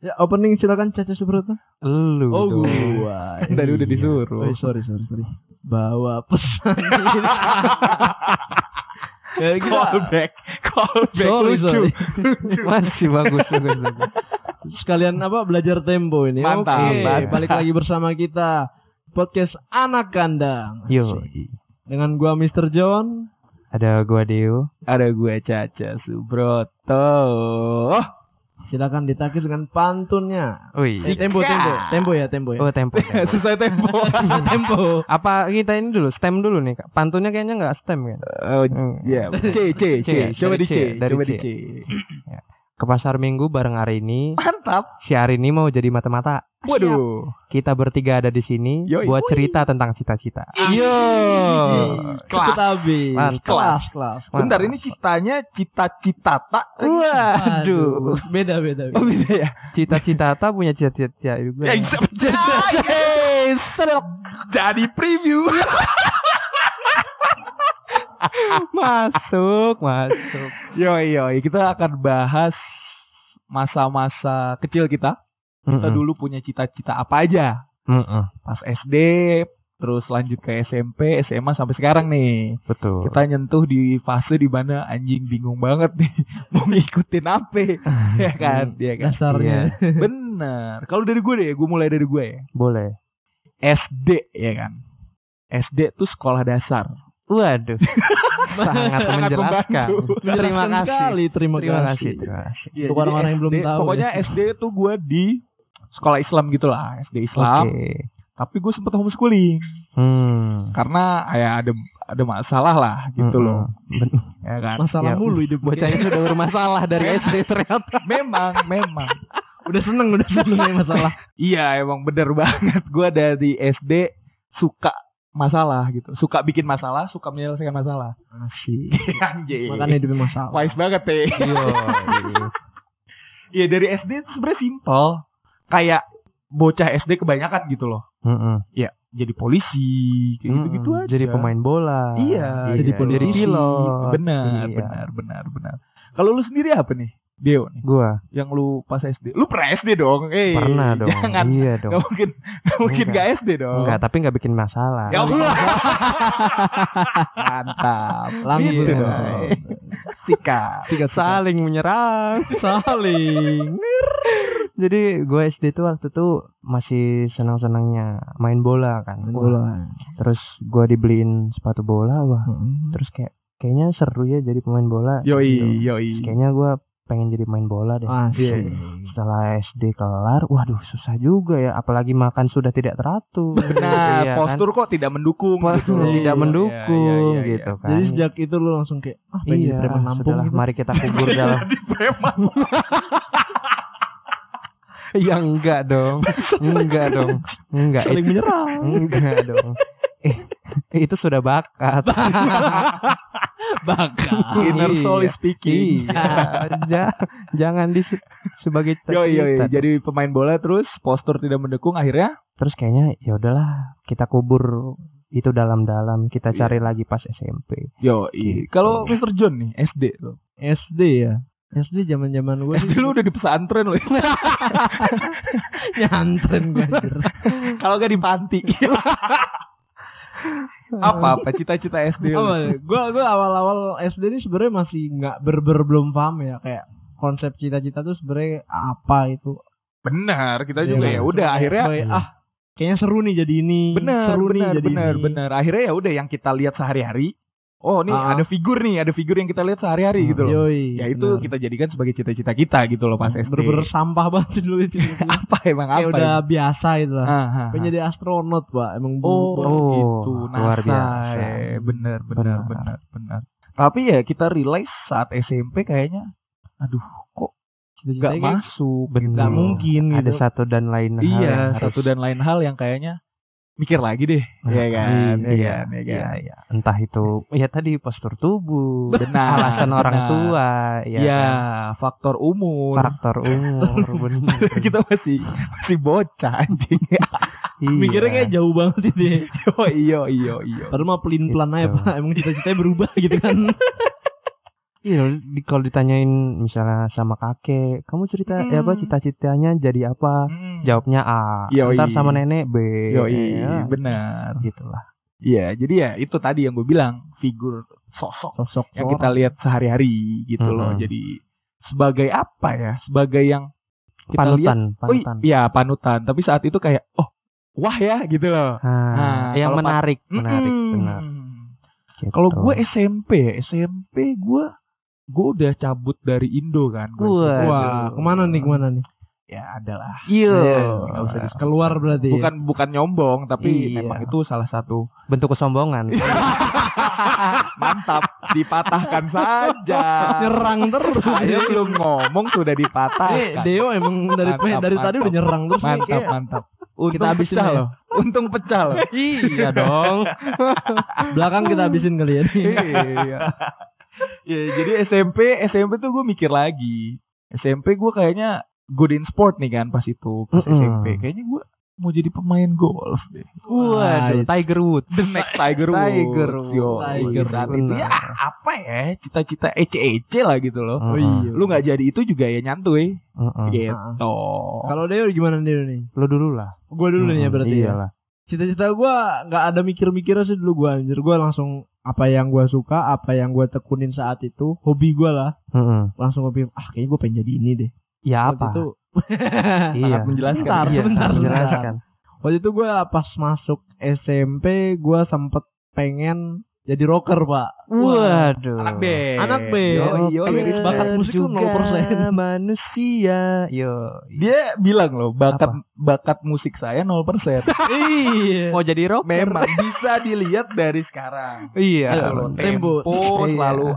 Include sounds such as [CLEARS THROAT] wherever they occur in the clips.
Ya opening silakan Caca Subrata. Lu. Oh dong. gua. [LAUGHS] Tadi udah Iya. disuruh. Oh, sorry sorry sorry. Bawa pesan. [LAUGHS] ya, kita- Callback. Callback Sorry, lucu. sorry. Masih bagus bagus. bagus. Sekalian apa belajar tempo ini. Mantap, Oke, mantap. balik lagi bersama kita podcast anak kandang. Yo. Dengan gua Mr. John. Ada gua Deo. Ada gue Caca Subroto. Oh, Silakan ditakis dengan pantunnya. Wih. Eh, tempo, tempo, tempo ya, tempo ya. Oh tempo. [LAUGHS] tempo. sesuai tempo. [LAUGHS] tempo. Apa kita ini dulu stem dulu nih? Kak? Pantunnya kayaknya nggak stem kan? Oh, Hmm. ya. C, C, C. Coba di C. Dari Coba C. di C. Ke pasar minggu bareng hari ini. Mantap. Si hari ini mau jadi mata-mata. Waduh. Kita bertiga ada di sini Yoi. buat cerita tentang cita-cita. Iya. Kelas. habis. Mantap. Kelas, kelas. Bentar ini citanya cita-cita tak. Waduh. Beda, beda. beda. Oh bisa ya? Cita-cita tak punya cita-cita juga. Ya. Jadi preview. [LAUGHS] [LAUGHS] masuk, masuk. Yoi, yoi. Kita akan bahas masa-masa kecil kita. Kita Mm-mm. dulu punya cita-cita apa aja. Mm-mm. Pas SD, terus lanjut ke SMP, SMA sampai sekarang nih. Betul. Kita nyentuh di fase di mana anjing bingung banget nih [LAUGHS] mau ngikutin apa. [LAUGHS] ya kan? Ya kan? Dasarnya. Bener. Kalau dari gue deh, gue mulai dari gue ya. Boleh. SD ya kan. SD tuh sekolah dasar. Waduh. [LAUGHS] Sangat menjelaskan. Terima kasih. sekali, terima, Terima kasih. kasih. Terima kasih. Iya, Untuk jadi orang-orang yang belum tahu Pokoknya ya. SD tuh gue di sekolah Islam gitu lah, SD Islam. Oke. Tapi gue sempet homeschooling Hmm. karena ya ada ada masalah lah gitu Mm-mm. loh, ya kan. Masalah Ya, mulu hidup Bocah ini sudah bermasalah dari SD ternyata. [LAUGHS] memang, memang. Udah seneng, udah seneng nih masalah. [LAUGHS] Iya, emang bener banget. Gue dari SD suka masalah gitu, suka bikin masalah, suka menyelesaikan masalah. Asik. [LAUGHS] Anjing. Makanya hidup masalah. wise banget teh. Iya. Iya [LAUGHS] dari SD itu sebenarnya simpel. Kayak bocah SD kebanyakan gitu loh. Mm-mm. Ya, jadi polisi, kayak gitu-gitu Mm-mm. aja. Jadi pemain bola. Iya, jadi jadi politisi. pilot. Benar, Iya. benar, benar, benar. Kalau lu sendiri apa nih? Deo nih, Gua yang lu pas SD. Lu pernah SD dong? Eh, pernah dong. Jangan. Iya Gak dong. mungkin, gak mungkin Enggak. gak SD dong. Enggak, tapi enggak bikin masalah. Ya Allah. Mantap. Langsung. Gitu dong. Sikat. Sikat, Saling menyerang. Saling. Jadi gue SD tuh waktu itu masih senang-senangnya main bola kan. Main bola. Terus gue dibeliin sepatu bola, wah. Hmm. Terus kayak kayaknya seru ya jadi pemain bola. Yoi, Gitu. yoi. Kayaknya gue pengen jadi main bola deh. Asik. Setelah SD kelar, waduh susah juga ya. Apalagi makan sudah tidak teratur. Benar, Iya kan? postur kok tidak mendukung Postur gitu. tidak Iya, mendukung iya, iya, iya. gitu kan. Jadi sejak itu lu langsung kayak ah pengen jadi iya, preman nampung sudahlah, gitu. mari kita kubur dalam Jadi preman. [LAUGHS] Ya enggak dong. [LAUGHS] Enggak dong. Enggak. Saling menyerang. Enggak dong. Eh, itu sudah bakat. [LAUGHS] Bakat. Inner soul is Iya. speaking. Iya. [LAUGHS] Ja- jangan di sebagai Yoi, yoi. cita-cita. Jadi pemain bola terus postur tidak mendukung akhirnya Terus kayaknya ya udahlah, kita kubur itu dalam-dalam, kita Iya. cari lagi pas SMP. yo Kalau Mr. John nih SD tuh. SD ya. SD zaman-zaman gue SD lu udah di pesantren loh. [LAUGHS] nyantren gue. Kalau gak di panti. [LAUGHS] apa apa cita-cita SD? Apa? Gua gua awal-awal SD ini sebenarnya masih nggak ber-ber belum paham ya kayak konsep cita-cita tuh sebenarnya apa itu. Benar, kita Iya, juga kan? ya udah akhirnya Kayak, ah kayaknya seru nih jadi ini. benar seru nih benar jadi benar ini. benar. Akhirnya ya udah yang kita lihat sehari-hari. Oh, nih Ah. ada figur nih, ada figur yang kita lihat sehari-hari gitu loh. Yoi, Ya itu benar. kita jadikan sebagai cita-cita kita gitu loh pas SD. bener-bener sampah banget dulu itu. [LAUGHS] apa emang apa? Kayak udah emang? biasa itu lah. Ah, ah, ah. Jadi astronot, Pak. Emang Oh, Oh, gitu. luar NASA, biasa. ya. Bener, bener, Benar. bener, bener. Tapi ya kita realize saat SMP kayaknya, aduh, kok nggak kayak masuk. Bener. nggak mungkin Ada gitu. satu dan lain hal yang Iya, harus- satu dan lain hal yang kayaknya mikir lagi deh, Nah, ya kan, iya, iya, iya, kan, iya iya, kan. iya. Entah itu ya tadi postur tubuh, [LAUGHS] Benar, alasan orang benar. tua, ya Iya, kan? faktor umur. faktor umur, [LAUGHS] bener. kita masih masih bocah anjing. [LAUGHS] Iya. Mikirnya kayak jauh banget ya. oh iya iya iya. Padahal mah pelin pelan aja Gitu. pak. Emang cita-citanya berubah gitu kan. Iya, di, kalau ditanyain misalnya sama kakek, kamu cerita Hmm. ya apa cita-citanya jadi apa? Hmm. Jawabnya A. Yoi. Ntar sama nenek B. Yoi, Ya, benar. gitu lah. Iya, jadi ya itu tadi yang gue bilang figur sosok Sosok yang orang. kita lihat sehari-hari gitu loh. Mm-mm. Jadi sebagai apa ya? Sebagai yang kita lihat Panutan, Oh panutan. iya panutan. Tapi saat itu kayak oh wah ya gitu loh. Nah, Nah, yang menarik, menarik, Mm-mm. benar. Gitu. Kalau gue SMP ya SMP gue gue udah cabut dari Indo kan. Gua. Wah, ke mana nih ke mana nih? Ya adalah. Iya. Nggak usah dis- Keluar berarti. ya? Bukan bukan nyombong tapi Iya. memang itu salah satu bentuk kesombongan. [LAUGHS] mantap dipatahkan saja. nyerang terus. Saya belum ngomong sudah Eh, dipatahkan. Deo emang dari Mantap, dari tadi mantap. udah nyerang terus nih, Mantap kayak. mantap. Untung Kita habisin pecah ya. loh. Untung pecah loh. iya dong. [LAUGHS] Belakang kita habisin kali ya. iya. Ya, jadi SMP SMP tuh gue mikir lagi. SMP gue kayaknya good in sport nih kan pas itu pas Mm-mm. SMP. Kayaknya gue mau jadi pemain golf deh. Waduh, Tiger Woods. The next Tiger [LAUGHS] Woods. Tiger Yo, Tiger saat Woods. itu ya apa ya cita-cita ece-ece lah gitu loh. Oh iya. Lu nggak jadi itu juga ya nyantuy Mm-mm. gitu. Kalau Deo gimana Deo nih? Lu dulu lah. Gue dulu nih ya berarti ya. Iyalah. Cita-cita gue nggak ada mikir-mikirnya sih dulu gue anjir. Gue langsung apa yang gue suka, apa yang gue tekunin saat itu, hobi gue lah. Mm-mm. Langsung gue pikir, ah kayaknya gue pengen jadi ini deh. Ya Waktu apa? itu [LAUGHS] Iya. Sangat menjelaskan. Bentar, Iya, sebentar, menjelaskan. Waktu itu gue pas masuk SMP gue sempet pengen jadi rocker pak. Waduh. Anak band. Anak band. Yoi, yoi. Tapi bakat musik lu 0%. manusia. Yo. Dia bilang loh bakat Apa? bakat musik saya 0%. [LAUGHS] iya. Mau jadi rocker? Memang bisa dilihat dari sekarang. Iya. Loh, tempo. tempo Iya. selalu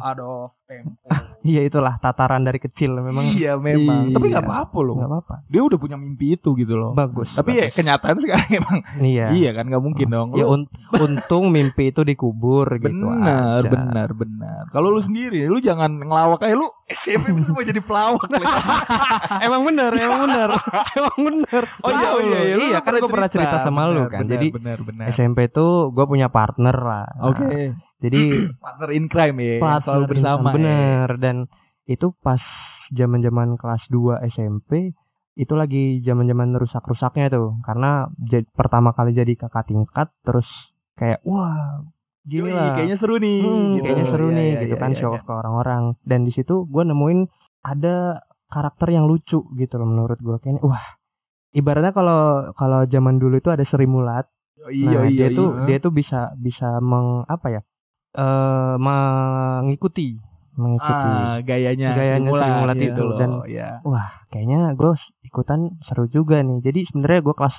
aduh tempo. Iya itulah tataran dari kecil memang. iya memang. Iya. Tapi nggak apa-apa loh. Nggak apa-apa. Dia udah punya mimpi itu gitu loh. Bagus. Tapi ya bagus. kenyataan sekarang [LAUGHS] emang iya. iya kan nggak mungkin dong. Ya, un- untung mimpi itu dikubur gitu. benar, aja. benar, benar. Kalau lu sendiri, lu jangan ngelawak kayak lu SMP itu mau jadi pelawak. [LAUGHS] emang bener, emang bener, [LAUGHS] emang bener. Oh iya, oh iya, iya, lu iya kan gue pernah cerita sama lu Benar, kan. benar, Jadi benar, benar. SMP tuh gue punya partner lah. Nah, Oke. Jadi [CLEARS THROAT] partner in crime ya, partner selalu bersama. ya. bener dan itu pas zaman-zaman kelas 2 SMP itu lagi zaman-zaman rusak-rusaknya tuh karena pertama kali jadi kakak tingkat terus kayak wah gini lah kayaknya seru nih. Hmm, gitu. kayaknya seru Iya, nih iya, gitu iya, kan iya, show off ke orang-orang dan di situ gue nemuin ada karakter yang lucu gitu loh menurut gue kayaknya wah ibaratnya kalau kalau zaman dulu itu ada Sri Mulat Iya, nah iya, dia tuh iya. dia tuh bisa bisa meng apa ya eh mengikuti mengikuti ah, gayanya, Gayanya Sri Mulat gitu itu, loh. dan- ya. wah kayaknya gue ikutan seru juga nih jadi sebenarnya gue kelas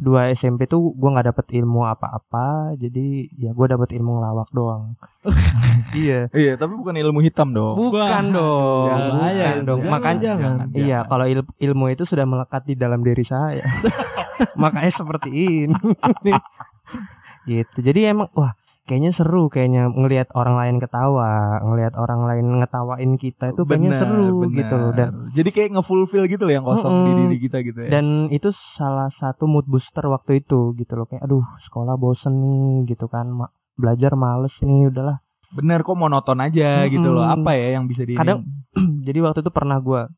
2 SMP tuh gue nggak dapet ilmu apa-apa jadi ya gue dapet ilmu ngelawak doang [LAUGHS] iya Iya, tapi bukan ilmu hitam dong. bukan dong jangan, bukan jangan, dong jangan, makanya jangan. iya kalau il- ilmu itu sudah melekat di dalam diri saya [LAUGHS] makanya seperti ini [LAUGHS] gitu jadi emang wah kayaknya seru kayaknya ngelihat orang lain ketawa ngelihat orang lain ngetawain kita itu kayaknya Benar, seru benar. gitu loh dan jadi kayak ngefulfill gitu loh yang kosong di Mm-mm. diri kita gitu ya. dan itu salah satu mood booster waktu itu gitu loh kayak aduh sekolah bosen nih gitu kan Ma- belajar males nih udahlah bener kok monoton aja gitu loh. Apa ya yang bisa di Kadang- [CLEARS THROAT] jadi waktu itu pernah gua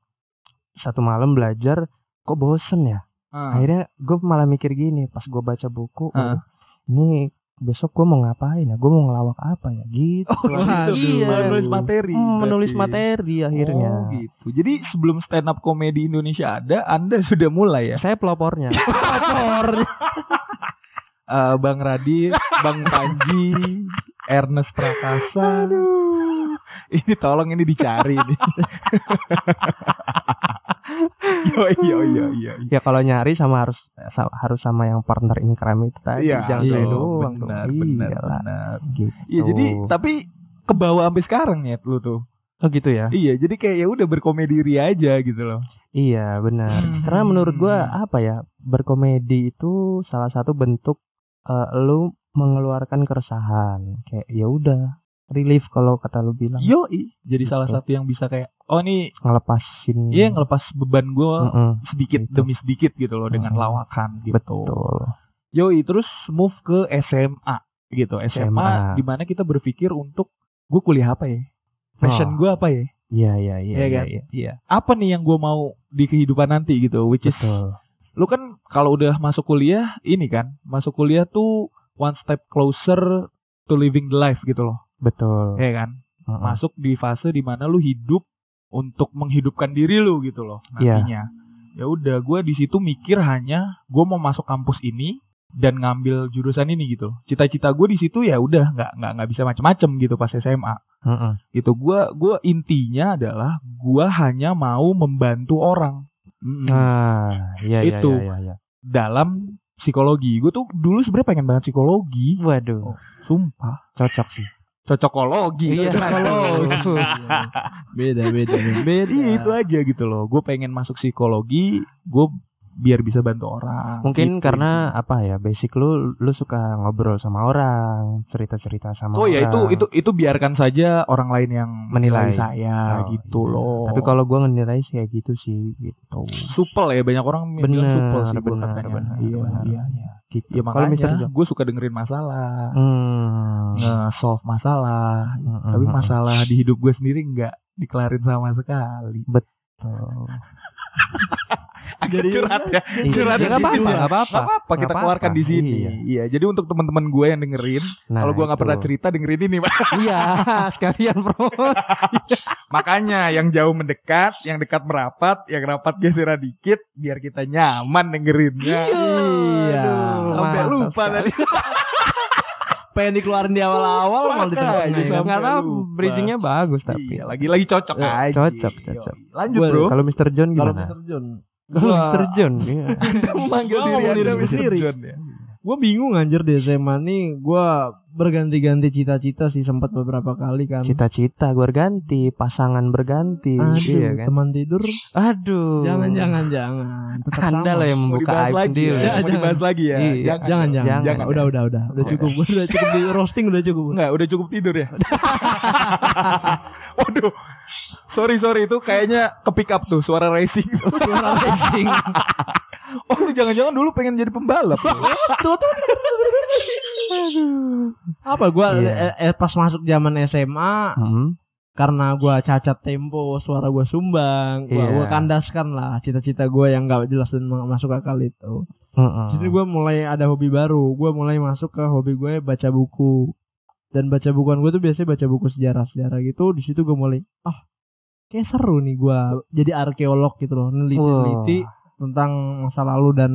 satu malam belajar kok bosen ya Ah. akhirnya gue malah mikir gini pas gue baca buku. "Waduh, ini besok gue mau ngapain ya gue mau ngelawak apa ya gitu Oh, gitu. iya. Menulis materi. Hmm, menulis materi akhirnya Oh, gitu. Jadi sebelum stand up komedi Indonesia ada, Anda sudah mulai ya? saya pelopornya [LAUGHS] [LAUGHS] Eh, Bang Radit, Bang Panji, Ernest Prakasa. Ini tolong ini dicari nih. [LAUGHS] yo yo yo yo. ya kalau nyari sama harus harus sama yang partner in crime itu tadi Iya, jangan iya, saya doang benar, benar, Iyalah, benar. gitu Iya, jadi tapi kebawa sampai sekarang ya lu tuh. oh gitu ya Iya, jadi kayak ya udah berkomedi ria aja gitu loh. iya benar Hmm. karena menurut gua apa ya berkomedi itu salah satu bentuk eh, lu mengeluarkan keresahan kayak ya udah relief kalau kata lu bilang Yoi, jadi salah Gitu. satu yang bisa kayak oh nih ngelepasin Iya ngelepas beban gue Mm-mm, sedikit Gitu. demi sedikit gitu loh dengan Mm. lawakan gitu. betul Yoi terus move ke SMA gitu SMA, SMA. di mana kita berpikir untuk gue kuliah apa ya? passion Oh. gue apa ya Iya iya iya Iya iya. kan? iya. iya apa nih yang gue mau di kehidupan nanti gitu which is Betul. lu kan kalau udah masuk kuliah ini kan masuk kuliah tuh one step closer to living the life gitu loh Betul. ya kan Heeh. masuk di fase di mana lu hidup untuk menghidupkan diri lu gitu loh Iya. nantinya ya udah gue di situ mikir hanya gue mau masuk kampus ini dan ngambil jurusan ini gitu cita-cita gue di situ ya udah nggak nggak nggak bisa macem-macem gitu pas SMA Heeh. gitu gue gua intinya adalah gue hanya mau membantu orang Mm. Nah, iya iya Itu. iya iya. dalam psikologi gue tuh dulu sebenarnya pengen banget psikologi Waduh, sumpah cocok sih. Cocokologi Iya, cocokologi beda beda beda. Iya itu aja gitu loh. Gue pengen masuk psikologi, gue biar bisa bantu orang. Mungkin Gitu. karena apa ya? Basic lu lu suka ngobrol sama orang, cerita-cerita sama Oh ya itu orang. itu itu biarkan saja orang lain yang menilai, Menilai. saya Oh, gitu iya. loh. Tapi kalau gua ngenilai sih kayak gitu sih gitu. supel ya banyak orang bilang supel sih bener, katanya. bener, iya, bener. iya, iya. Gitu. Ya makanya John? gue suka dengerin masalah, Hmm. nge-solve masalah. Mm-mm. Tapi masalah di hidup gue sendiri nggak dikelarin sama sekali. Betul. [LAUGHS] Jadi- curhat ya. Iya, Curhat ya, apa-apa, nggak apa-apa. Nggak apa-apa, kita Nggak keluarkan apa-apa, di sini. iya. Iya, jadi untuk teman-teman gue yang dengerin, Nah, kalau gue nggak pernah cerita dengerin ini, Pak. [LAUGHS] Iya, sekalian bro. [LAUGHS] Makanya yang jauh mendekat, yang dekat merapat, yang rapat geseran dikit, biar kita nyaman dengerinnya. Iya. Aduh, Sampai lupa tadi. Pengen dikeluarin di awal-awal malah di tengah-tengah ya lupa. bridgingnya bagus tapi. Iya, lagi-lagi cocok Eh, aja. cocok, cocok. Yoi. Lanjut, Gua- Bro. Kalau Mr. John kalau gimana? Mr. John Kalau Mr. John, iya. Memanggil [LAUGHS] Gua diri Anda Mr. John ya. Gue bingung anjir di SMA nih gue berganti-ganti cita-cita sih sempat beberapa kali kan Cita-cita gue ganti, pasangan berganti, Aduh, iya kan? teman tidur Aduh. jangan jangan jangan Tetap Anda lah yang Mau membuka aib lagi sendiri. ya? Ya, Mau jangan. dibahas lagi ya? Iya, jangan jangan, jangan. jangan. udah udah udah udah cukup Gua udah cukup di roasting udah cukup Enggak, udah cukup tidur ya. [LAUGHS] Waduh. Sorry sorry itu kayaknya ke pick up tuh suara racing. Suara racing. [LAUGHS] oh lu jangan-jangan dulu pengen jadi pembalap. tuh tuh apa gue Iya. eh, pas masuk zaman SMA Hmm. karena gua cacat tempo suara gua sumbang gua, Iya. gua kandaskan lah cita-cita gua yang gak jelas dan ma- masuk akal itu Heeh. jadi gua mulai ada hobi baru gua mulai masuk ke hobi gue baca buku dan baca bukuan gue tuh biasanya baca buku sejarah-sejarah gitu di situ gue mulai ah kayak seru nih gua jadi arkeolog gitu loh neliti-neliti tentang masa lalu dan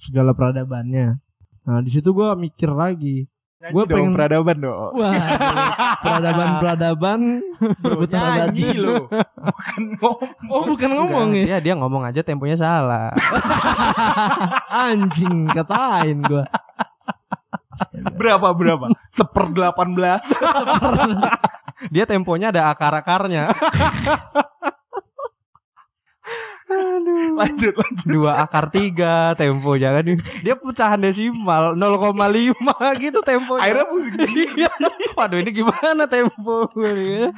segala peradabannya nah di situ gua mikir lagi Gue Gua pengen- peradaban dong. wah peradaban-peradaban berebut Nyanyi abadi. lu. Bukan ngomong. Oh bukan ngomong ya? Dia dia ngomong aja temponya salah. [LAUGHS] Anjing katain gua. Berapa berapa? Seper delapan belas. Dia temponya ada akar-akarnya. [LAUGHS] [LAUGHS] Lanjut lanjut. Dua akar tiga tempo jangan dia pecahan desimal 0,5 gitu temponya. Akhirnya musik [LAUGHS] Iya. Waduh ini gimana tempo gue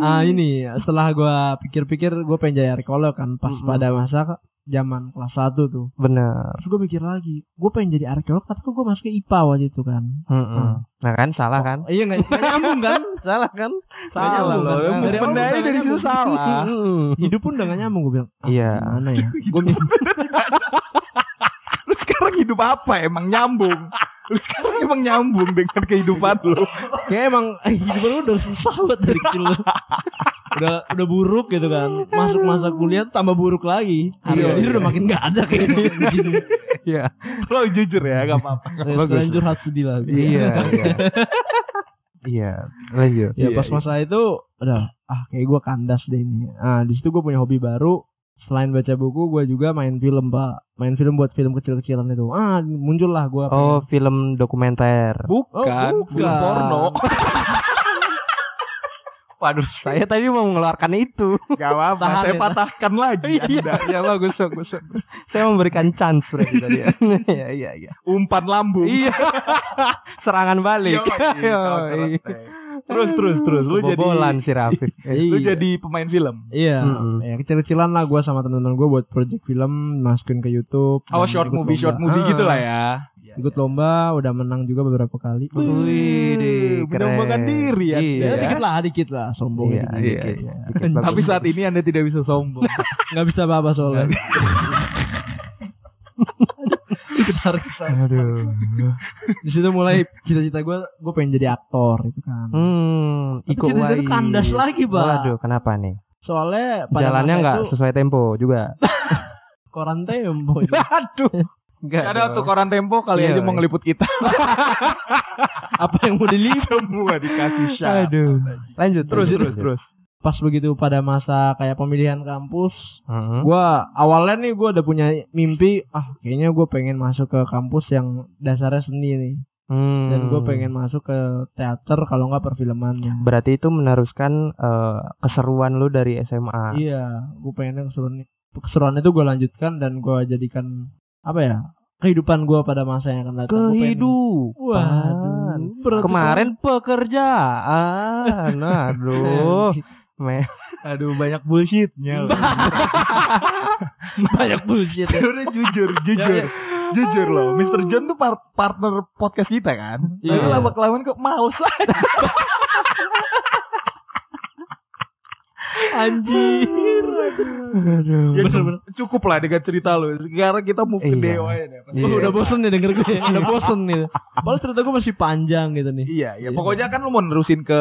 Ah ini setelah gua pikir-pikir gua pengen jadi arkeolog kan pas Mm-mm. pada masa zaman kelas 1 tuh. Bener. Terus gua mikir lagi, gua pengen jadi arkeolog tapi kok gua masuk ke IPA waktu itu kan. Heeh. Nah kan salah kan? Oh, iya nggak nyambung kan? [LAUGHS] Salah kan? Salah nyambung loh. kan? Dari awal dari nggak situ salah. Hidup pun udah gak nyambung gue bilang. Ah, Iya. Gimana ya? Gue [LAUGHS] sekarang hidup apa emang nyambung? Lu sekarang emang nyambung dengan kehidupan lu. Kayak emang eh, hidup lu udah susah banget dari kecil lu. udah udah buruk gitu kan. Masuk masa kuliah tambah buruk lagi. Hari Iya, ini iya. udah makin gak ada kayak gitu. [LAUGHS] Iya. Lo jujur ya, gak apa-apa. Lanjut hati sedih lah. Iya, iya. [LAUGHS] Iya, lanjut. Ya pas masa itu udah ah kayak gue kandas deh ini. Ah di situ gue punya hobi baru. Selain baca buku, gue juga main film pak. Main film buat film kecil-kecilan itu. Ah muncul lah gue. Oh, film dokumenter. Bukan, Oh, bukan. film porno. [LAUGHS] Waduh, saya tadi mau mengeluarkan itu. Gak apa-apa, Tahan saya ya. patahkan lagi Anda. iya bagus, bagus. bagus. Saya memberikan chance tadi ya. [LAUGHS] Iya, iya, iya. Umpan lambung. Iya. [LAUGHS] Serangan balik. Yoi, Yoi. Terus terus terus lu jadi Kebobolan si Rafif. [LAUGHS] lu Iya. jadi pemain film. Iya, Mm-mm. ya kecil-kecilan lah gue sama teman-teman gue buat project film, masukin ke YouTube. Oh short movie lomba. short movie Ah, gitu lah ya. ikut lomba udah menang juga beberapa kali Wih, menyumbangkan keren. diri ya. Iya. ya, dikit lah dikit lah sombong Iya, dikit. iya, dikit. iya. Dikit. Tapi saat ini Anda tidak bisa sombong. [LAUGHS] nggak bisa apa-apa soalnya [LAUGHS] Ditarik ke sana. Aduh. di situ mulai cita-cita gue gue pengen jadi aktor itu kan Hmm, Iko Uwais. kandas lagi, Pak. Waduh, kenapa nih? soalnya pada Jalannya nggak itu sesuai tempo juga. [LAUGHS] koran tempo itu. Aduh. Enggak. Ada tuh koran Tempo kali Iya, aja mau iya. ngeliput kita. [LAUGHS] apa yang mau diliput Semua dikasih syarat. Aduh. Lanjut Terus lanjut, terus lanjut. terus. Pas begitu pada masa kayak pemilihan kampus Mhm. gua awalnya nih gua udah punya mimpi ah kayaknya gue pengen masuk ke kampus yang dasarnya seni nih Hmm. dan gue pengen masuk ke teater kalau nggak perfilmannya Berarti itu meneruskan eh, keseruan lu dari SMA. iya gue pengen keseruan keseruan itu gue lanjutkan dan gue jadikan apa ya kehidupan gue pada masa yang akan datang Kehidupan. waduh Kemarin pekerjaan. [LAUGHS] Aduh. Me Aduh banyak bullshitnya. [LAUGHS] banyak bullshit ya. Udah jujur, jujur. Jujur loh, Mr. John tuh par- partner podcast kita kan. Iya. Tapi lama kelamaan kok males aja. [LAUGHS] anjir Aduh. Ya, cukup lah dengan cerita lo. Sekarang kita move ke Iya. Dewa ya. deh. Iya. udah bosen nih denger gue [LAUGHS] udah bosen nih Padahal cerita gue masih panjang gitu nih Iya, ya pokoknya kan lu mau nerusin ke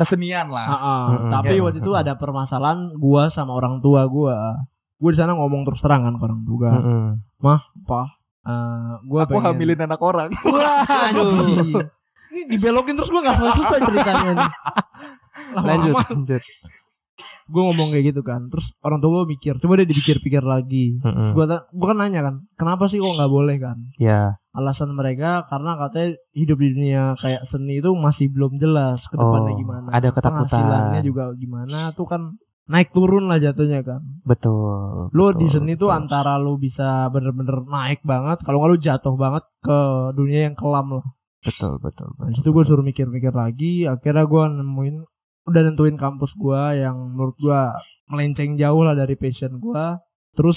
kesenian lah. Ah, ah. Mm-mm. tapi Iya. waktu itu ada permasalahan gua sama orang tua gua. Gua di sana ngomong terus terang kan ke orang tua. Mm-mm. Mah, pa, eh, gua Aku hamilin anak orang. [LAUGHS] Waduh. Ini dibelokin terus gua nggak selesai ceritanya nih. Lanjut, lanjut. Gua ngomong kayak gitu kan. Terus orang tua gua mikir, coba deh dipikir-pikir lagi. Ta- gua kan nanya kan, kenapa sih kok nggak boleh kan? Ya. Alasan mereka karena katanya hidup di dunia kayak seni itu masih belum jelas ke depannya Oh, gimana. ada ketakutan. Penghasilannya juga gimana tuh kan naik turun lah jatuhnya kan. Betul. Lu di betul, seni tuh antara lu bisa bener-bener naik banget, kalau nggak lu jatuh banget ke dunia yang kelam lah. betul betul. Nah, betul, situ gue suruh mikir-mikir lagi, akhirnya gue nemuin udah nentuin kampus gua yang menurut gua melenceng jauh lah dari passion gua. Terus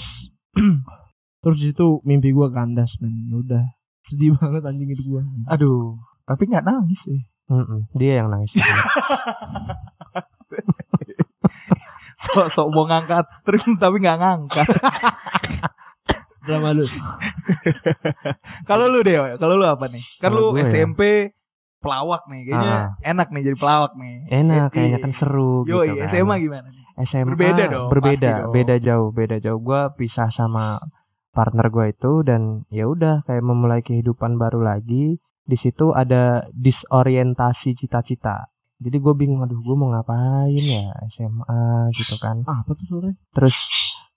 [CLEARS THROAT] terus di situ mimpi gua kandas men. Ya Udah sedih banget anjing itu gua. Aduh, tapi nggak nangis sih. Mm-mm. Dia yang nangis. [LAUGHS] Sok-sok mau ngangkat trim tapi nggak ngangkat. Drama lu. [LAUGHS] kalau lu deh, kalau lu apa nih? Kan Kalau lu gue ya. Pelawak nih, kayaknya enak nih jadi pelawak nih. Enak, Happy. kayaknya kan seru Yo, gitu kan. SMA gimana nih? SMA Berbeda dong, berbeda dong. beda jauh beda jauh gue pisah sama partner gue itu dan ya udah kayak memulai kehidupan baru lagi di situ ada disorientasi cita-cita jadi gue bingung aduh gue mau ngapain ya SMA gitu kan Ah, apa tuh sore? terus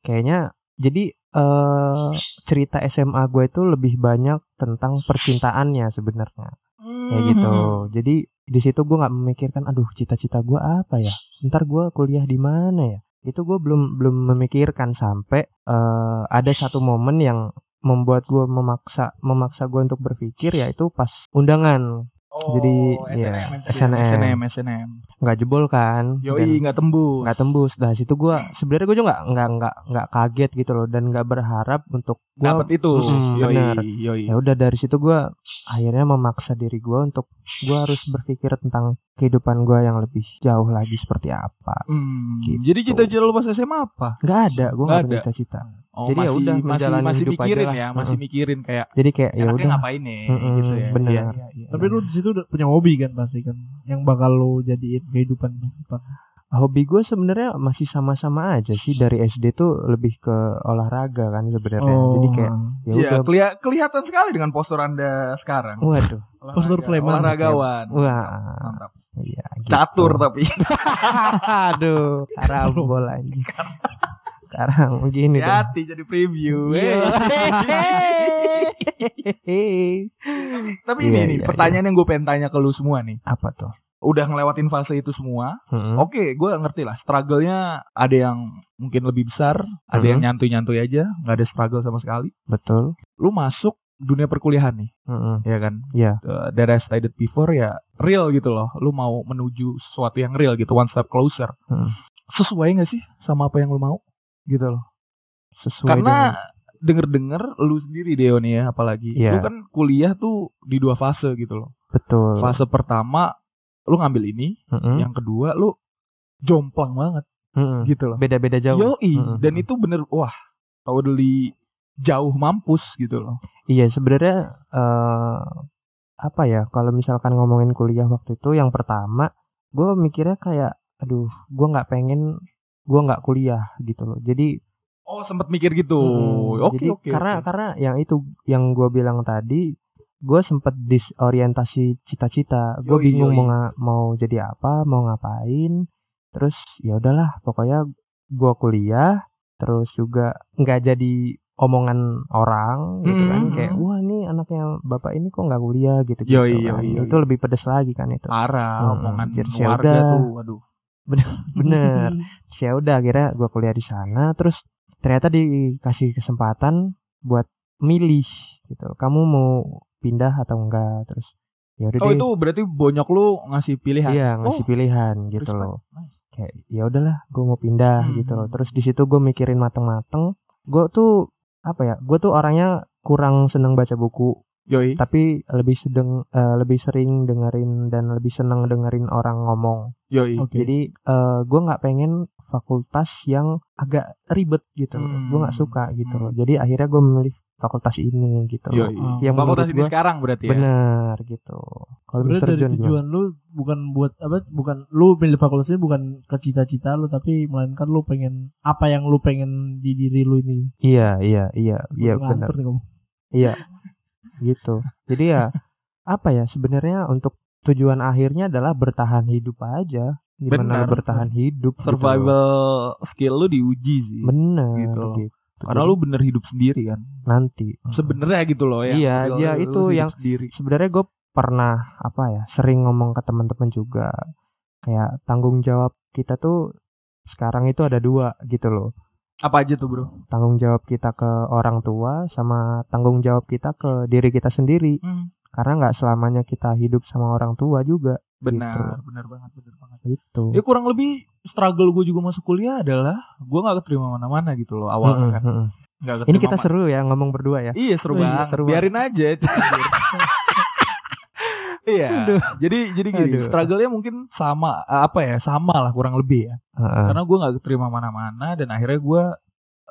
kayaknya jadi eh cerita SMA gue itu lebih banyak tentang percintaannya sebenarnya kayak gitu Hmm. jadi di situ gue nggak memikirkan aduh cita-cita gue apa ya ntar gue kuliah di mana ya itu gue belum belum memikirkan sampai eh, ada satu momen yang membuat gue memaksa memaksa gue untuk berpikir yaitu pas undangan Oh, Jadi, SNM, ya, SNM, SNM. SNM, nggak jebol kan Yoi, nggak tembus. nggak tembus dah situ gue sebenarnya gue juga nggak nggak nggak nggak kaget gitu loh dan nggak berharap untuk gue Dapat itu. Mm, yoi, bener. yoi. ya udah dari situ gue akhirnya memaksa diri gue untuk gue harus berpikir tentang kehidupan gue yang lebih jauh lagi seperti apa Hmm, Gitu. Jadi cita-cita lu pas SMA apa? nggak ada gue nggak punya ada. cita-cita Oh, Jadi ya masih, udah, masih, menjalani masih hidup aja mikirin lah. ya, masih Mm-mm. mikirin kayak jadi kayak ya udah ngapain nih Mm-mm, gitu ya. bener. Iya, iya, iya. Tapi lu di situ udah punya hobi kan pasti kan yang bakal lu jadiin kehidupan masa depan. Hobi gue sebenarnya masih sama-sama aja sih dari SD tuh lebih ke olahraga kan sebenarnya jadi kayak ya Iya, udah kelia- kelihatan sekali dengan postur Anda sekarang. waduh Postur Olahraga- preman. Olahragawan. wah Mantap. iya gitu. Catur tapi. [LAUGHS] aduh karambol anjing sekarang begini Hati jadi preview. Iya. [LAUGHS] Tapi Iya, ini nih, iya, pertanyaan yang gue pengen tanya ke lu semua nih. apa tuh Udah ngelewatin fase itu semua. Mm-mm. Oke, gue ngerti lah. Struggle-nya ada yang mungkin lebih besar, ada yang Mhm. nyantui-nyantui aja, nggak ada struggle sama sekali. betul Lu masuk dunia perkuliahan nih, Mm-mm. ya kan? Iya. Uh, that I stated before ya real gitu loh. Lu mau menuju sesuatu yang real gitu, one step closer. Mm. Sesuai nggak sih sama apa yang lu mau? Gitu loh. sesuai Karena denger-denger lu sendiri Deo nih ya apalagi. Iya. Lu kan kuliah tuh di dua fase gitu loh. Betul. Fase pertama lu ngambil ini, Mm-mm. yang kedua lu jomplang banget Mm-mm. gitu loh. Beda-beda jauh. Yoi, Mm-mm. dan itu bener wah, totally jauh mampus gitu loh. Iya sebenarnya eh apa ya kalau misalkan ngomongin kuliah waktu itu yang pertama gue mikirnya kayak aduh gue nggak pengen gue nggak kuliah gitu loh jadi Oh, sempet mikir gitu. mm, Oke, jadi oke. karena oke. karena yang itu yang gue bilang tadi gue sempet disorientasi cita-cita gue bingung yoi. mau mau jadi apa mau ngapain terus ya udahlah pokoknya gue kuliah terus juga nggak jadi omongan orang gitu kan Mm. kayak wah ini anaknya bapak ini kok nggak kuliah gitu gitu Yoi, kan. yoi, yoi. itu lebih pedes lagi kan itu parah Hmm, omongan jadi warga yaudah. tuh. Waduh. bener [LAUGHS] Terus ya udah akhirnya gue kuliah di sana terus ternyata dikasih kesempatan buat milih gitu kamu mau pindah atau enggak terus ya udah Oh, deh itu berarti bonyok lu ngasih pilihan. iya ngasih Oh, pilihan gitu respect. loh Nice. kayak ya udahlah gue mau pindah Hmm. gitu loh terus di situ gue mikirin mateng-mateng gue tuh apa ya gue tuh orangnya kurang seneng baca buku Yoi. tapi lebih sedeng eh, lebih sering dengerin dan lebih seneng dengerin orang ngomong Yoi. Oke. jadi eh gue nggak pengen fakultas yang agak ribet gitu loh Hmm. gue nggak suka gitu Hmm. loh jadi akhirnya gue memilih fakultas ini gitu Yoi. Oh. yang Fakultas menurut ini gue sekarang berarti ya. bener gitu kalau dari tujuan lu bukan buat apa bukan lu milih fakultas ini bukan ke cita-cita lu tapi melainkan lu pengen apa yang lu pengen di diri lu ini. iya iya iya iya benar. Iya, gitu. Jadi ya apa ya sebenarnya untuk tujuan akhirnya adalah bertahan hidup aja. Gimana Benar, lu bertahan hidup? gitu. Survival skill lu diuji sih. Bener Gitu gitu. Karena lu bener hidup sendiri kan. nanti. Sebenarnya gitu loh ya. Iya, iya, itu yang- sendiri. Sebenarnya gue pernah apa ya sering ngomong ke teman-teman juga kayak tanggung jawab kita tuh sekarang itu ada dua gitu loh. Apa aja tuh, Bro? Tanggung jawab kita ke orang tua sama tanggung jawab kita ke diri kita sendiri. Karena nggak selamanya kita hidup sama orang tua juga. Benar, benar banget, benar banget. Gitu. Ya kurang lebih struggle gue juga masuk kuliah adalah gue nggak keterima mana-mana gitu loh awalnya kan. mm-mm. Nggak Ini kita seru ya ngomong berdua ya. Iya seru Oh, iya, banget. seru Biarin aja itu. [LAUGHS] Iya. Aduh. Jadi jadi gini, Aduh. struggle-nya mungkin sama apa ya? Sama lah kurang lebih ya. Heeh, Karena gue nggak keterima mana-mana dan akhirnya gue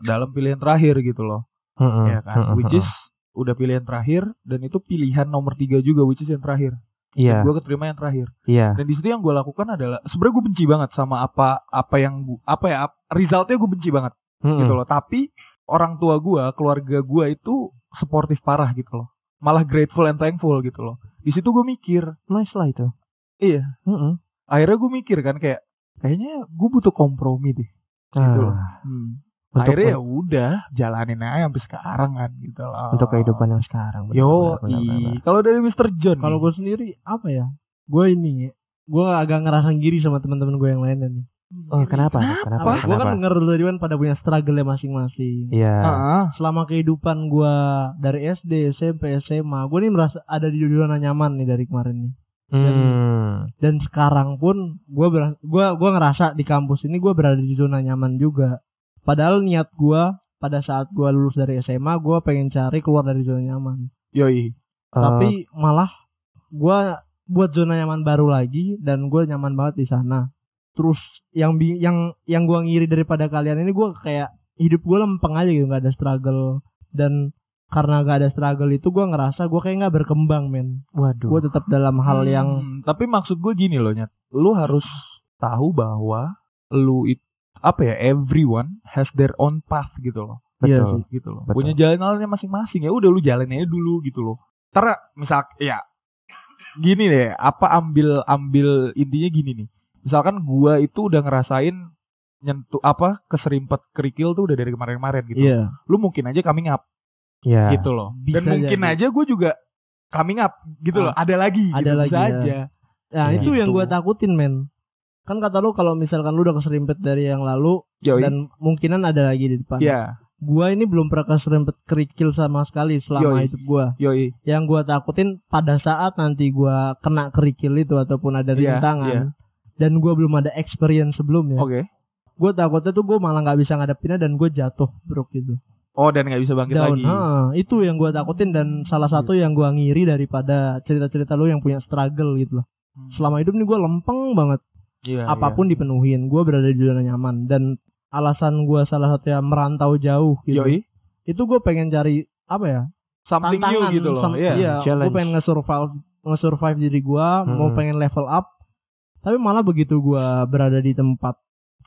dalam pilihan terakhir gitu loh. heeh, ya kan. heeh, Which is udah pilihan terakhir dan itu pilihan nomor tiga juga which is yang terakhir. Iya, Gue keterima yang terakhir. iya. Dan di situ yang gue lakukan adalah sebenarnya gue benci banget sama apa apa yang gua, apa ya resultnya gue benci banget heeh. gitu loh. Tapi orang tua gue, keluarga gue itu sportif parah gitu loh. Malah grateful and thankful gitu loh. Di situ gue mikir, Nice lah itu. iya. Heeh. Akhirnya gue mikir kan kayak kayaknya gue butuh kompromi deh. Gitu loh. Ah, Hmm. Untuk- Akhirnya ya udah jalanin aja sampai sekarang kan gitu loh. untuk kehidupan yang sekarang. Yo, kalau dari Mr. John, Kalau gue sendiri apa ya? Gue ini gue agak ngerasa ngiri sama teman-teman gue yang lainnya nih. Oh, kenapa? Kenapa? Kenapa? Gue kan denger tadi kan pada punya struggle masing-masing. Iya. Ah, Selama kehidupan gue dari SD, SMP, SMA, gue nih merasa ada di zona nyaman nih dari kemarin nih. Hmm. Dan sekarang pun gue gua gua ngerasa di kampus ini gue berada di zona nyaman juga. Padahal niat gue pada saat gue lulus dari SMA, gue pengen cari keluar dari zona nyaman. yoi. Eh, Tapi malah gue buat zona nyaman baru lagi dan gue nyaman banget di sana. Terus yang yang yang gue ngiri daripada kalian ini gue kayak hidup gue lempeng aja gitu nggak ada struggle dan karena gak ada struggle itu gue ngerasa gue kayak nggak berkembang men. waduh. Gue tetap dalam hal yang Hmm, tapi maksud gue gini loh nyat lu harus tahu bahwa lu it, apa ya everyone has their own path gitu loh Iya Betul. sih. gitu loh Betul. punya jalannya masing-masing ya udah lu jalan aja dulu gitu loh karena misal ya gini deh apa ambil ambil intinya gini nih misalkan gua itu udah ngerasain nyentuh apa keserimpet kerikil tuh udah dari kemarin-kemarin gitu Iya. lu mungkin aja coming up Iya. gitu loh Bisa dan mungkin jadi. aja gue juga coming up gitu loh ada lagi Ada gitu, lagi, bisa ya. aja Nah Iya. itu yang Gitu. gue takutin men. Kan kata lu kalau misalkan lu udah keserimpet dari yang lalu Yoi. dan mungkinan ada lagi di depan. ya Gua ini belum pernah keserimpet kerikil sama sekali selama Yoi. hidup gua. yoi Yang gua takutin pada saat nanti gua kena kerikil itu ataupun ada Iya, rintangan iya. dan gua belum ada experience sebelumnya. oke Gua takutnya tuh gua malah nggak bisa ngadepinnya dan gua jatuh bro gitu. Oh dan nggak bisa bangkit down. lagi. Heeh, itu yang gue takutin dan salah satu yang gue ngiri daripada cerita-cerita lu yang punya struggle gitu loh. Hmm. Selama hidup nih gue lempeng banget. Iya, apa pun dipenuhin. Gue berada di zona nyaman dan alasan gue salah satunya merantau jauh gitu. Yoi. Itu gue pengen cari apa ya? Something new tantangan gitu loh. sam- Iya. Iya, gue pengen nge-survive nge-survive diri gue, mau Hmm. pengen level up. Tapi malah begitu gue berada di tempat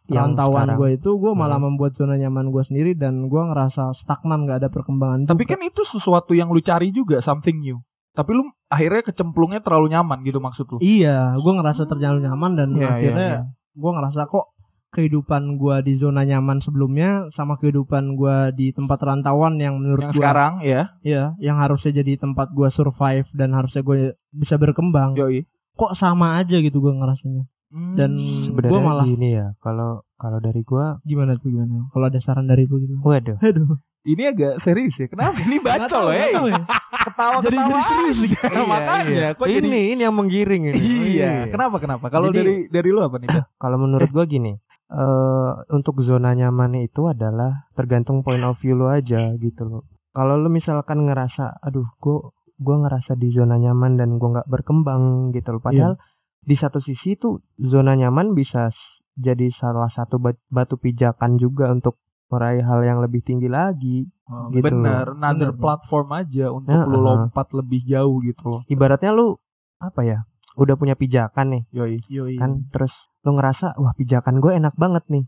rantauan gue itu, gue malah Hmm. membuat zona nyaman gue sendiri dan gue ngerasa stagnan, gak ada perkembangan. Tapi juga. kan itu sesuatu yang lu cari juga something new. Tapi lu akhirnya kecemplungnya terlalu nyaman gitu maksud lu. iya, gue ngerasa terlalu nyaman dan Iya, akhirnya iya, iya. gue ngerasa kok kehidupan gue di zona nyaman sebelumnya sama kehidupan gue di tempat rantauan yang menurut Yang gue sekarang ya. ya yang harusnya jadi tempat gue survive dan harusnya gue bisa berkembang Yoi. kok sama aja gitu gue ngerasanya Hmm. Dan gua malah- gini ya, kalau kalau dari gua, gimana tuh gimana kalau ada saran dari lu gitu waduh, aduh ini agak serius ya. Kenapa ini nggak eh. ya. Ketawa Jadi- jadi serius nih. [LAUGHS] Makanya kok ini jadi ini yang menggiring ini. Iya. Kenapa kenapa? Kalau dari dari lu apa nih? Kalau menurut gua gini, eh untuk zona nyaman itu adalah tergantung point of view lu aja gitu loh. Kalau lu misalkan ngerasa, aduh, gua gua ngerasa di zona nyaman dan gua nggak berkembang gitu loh. Padahal di satu sisi tuh zona nyaman bisa jadi salah satu bat- batu pijakan juga untuk meraih hal yang lebih tinggi lagi. Gitu. Bener, another Bener. platform aja untuk Ya, lu lompat lebih jauh gitu loh. Ibaratnya lu apa ya? Udah punya pijakan nih, Yoi. Yoi. kan? Terus lu ngerasa, wah pijakan gue enak banget nih.